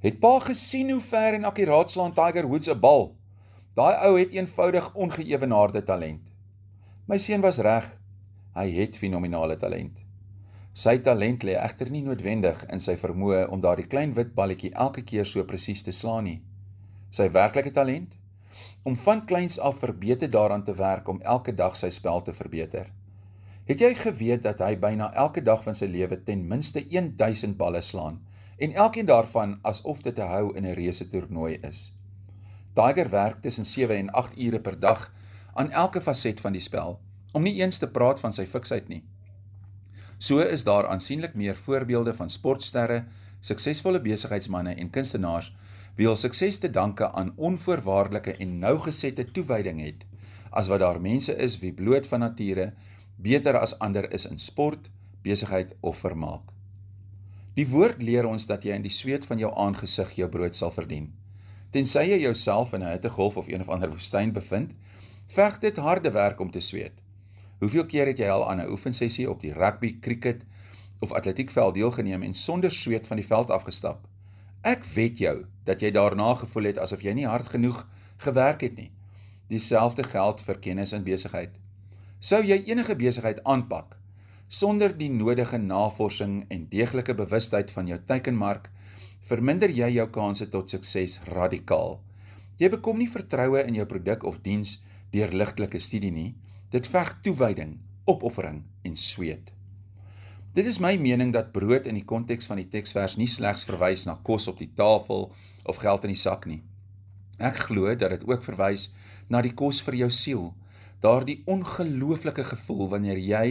Het pa gesien hoe ver en akkuraat slaan Tiger Woods 'n bal? Daai ou het eenvoudig ongeëwenaarde talent. My seun was reg. Hy het fenominale talent. Sy talent lê egter nie noodwendig in sy vermoë om daardie klein wit balletjie elke keer so presies te slaan nie. Sy werklike talent om van kleins af verbeter daaraan te werk om elke dag sy spel te verbeter. Het jy geweet dat hy byna elke dag van sy lewe ten minste 1000 balle slaan en elkeen daarvan asof dit 'n hou in 'n reuse toernooi is? Tiger werk tussen 7 en 8 ure per dag aan elke faset van die spel, om nie eens te praat van sy fiksheid nie. So is daar aansienlik meer voorbeelde van sportsterre, suksesvolle besigheidsmense en kunstenaars wie hul sukses te danke aan onvoorwaardelike en nougesette toewyding het, as wat daar mense is wie bloot van nature beter as ander is in sport, besigheid of vermaak. Die woord leer ons dat jy in die sweet van jou aangesig jou brood sal verdien. Tensy jy jouself in 'n hittegolf of een of ander woestyn bevind, verg dit harde werk om te sweet. Hoeveel keer het jy al aan 'n oefensessie op die rugby, krieket of atletiekveld deelgeneem en sonder sweet van die veld afgestap? Ek weet jou dat jy daarna gevoel het asof jy nie hard genoeg gewerk het nie. Dieselfde geld vir kennis en besigheid. Sou jy enige besigheid aanpak sonder die nodige navorsing en deeglike bewustheid van jou teikenmark, verminder jy jou kanse tot sukses radikaal. Jy bekom nie vertroue in jou produk of diens deur ligtelike studie nie. Dit verg toewyding, opoffering en sweet. Dit is my mening dat brood in die konteks van die teksvers nie slegs verwys na kos op die tafel of geld in die sak nie. Ek glo dat dit ook verwys na die kos vir jou siel, daardie ongelooflike gevoel wanneer jy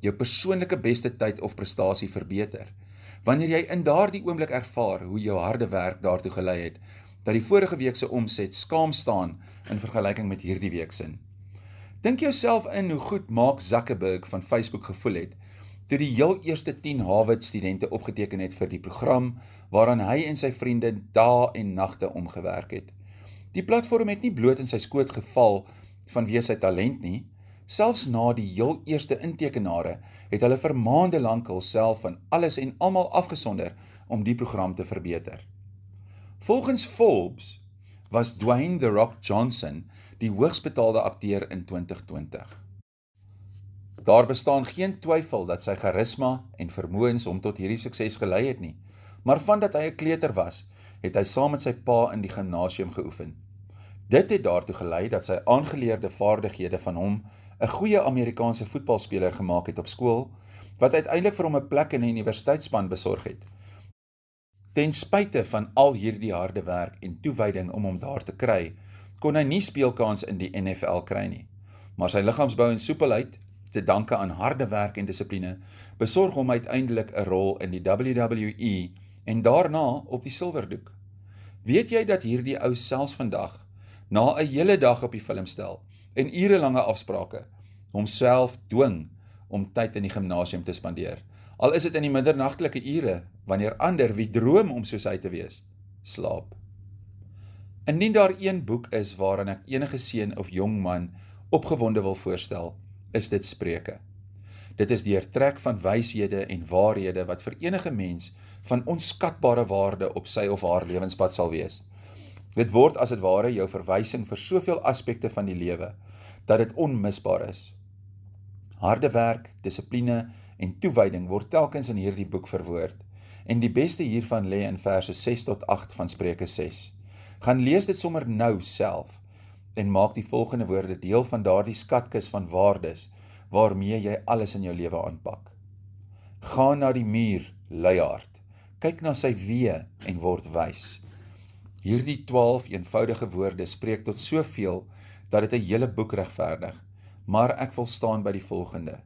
jou persoonlike beste tyd of prestasie verbeter. Wanneer jy in daardie oomblik ervaar hoe jou harde werk daartoe gelei het dat die vorige week se omset skaam staan in vergelyking met hierdie week se. Dink jouself in hoe goed Mark Zuckerberg van Facebook gevoel het toe die heel eerste 10 Harvard studente opgeteken het vir die program waaraan hy en sy vriende dae en nagte omgewerk het. Die platform het nie bloot in sy skoot geval vanweë sy talent nie, Selfs na die heel eerste intekenare het hulle vir maande lank hulself van alles en almal afgesonder om die program te verbeter. Volgens Forbes was Dwayne The Rock Johnson die hoogsbetaalde akteur in 2020. Daar bestaan geen twyfel dat sy charisma en vermoëns hom tot hierdie sukses gelei het nie, maar vandat hy 'n kleuter was, het hy saam met sy pa in die gimnasium geoefen. Dit het daartoe gelei dat sy aangeleerde vaardighede van hom 'n goeie Amerikaanse voetbalspeler gemaak het op skool wat uiteindelik vir hom 'n plek in 'n universiteitsspan besorg het. Ten spyte van al hierdie harde werk en toewyding om hom daar te kry, kon hy nie speelkans in die NFL kry nie. Maar sy liggaamsbou en soepelheid, te danke aan harde werk en dissipline, besorg hom uiteindelik 'n rol in die WWE en daarna op die silwerdoek. Weet jy dat hierdie ou selfs vandag na 'n hele dag op die filmstel en urelange afsprake homself dwing om tyd in die gimnasium te spandeer. Al is dit in die middernagtelike ure wanneer ander wie droom om soos hy te wees, slaap. Indien daar een boek is waaraan ek enige seun of jong man opgewonde wil voorstel, is dit Spreuke. Dit is die hertrek van wyshede en waarhede wat vir enige mens van onskatbare waarde op sy of haar lewenspad sal wees. Dit word as dit ware jou verwysing vir soveel aspekte van die lewe dat dit onmisbaar is. Harde werk, dissipline en toewyding word telkens in hierdie boek verwoord en die beste hiervan lê in verse 6 tot 8 van Spreuke 6. Gaan lees dit sommer nou self en maak die volgende woorde deel van daardie skatkis van waardes waarmee jy alles in jou lewe aanpak. Gaan na die muur, luiaard. Kyk na sy weë en word wys. Hierdie 12 eenvoudige woorde spreek tot soveel dat dit 'n hele boek regverdig. Maar ek wil staan by die volgende.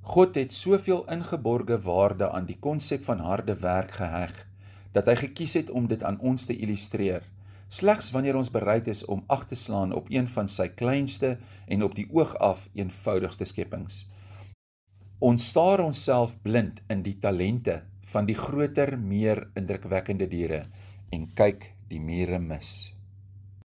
God het soveel ingeborge waarde aan die konsep van harde werk geheg dat hy gekies het om dit aan ons te illustreer. Slegs wanneer ons bereid is om ag te slaan op een van sy kleinste en op die oog af eenvoudigste skepings. Ons staar onsself blind in die talente van die groter, meer indrukwekkende diere en kyk die mure mis.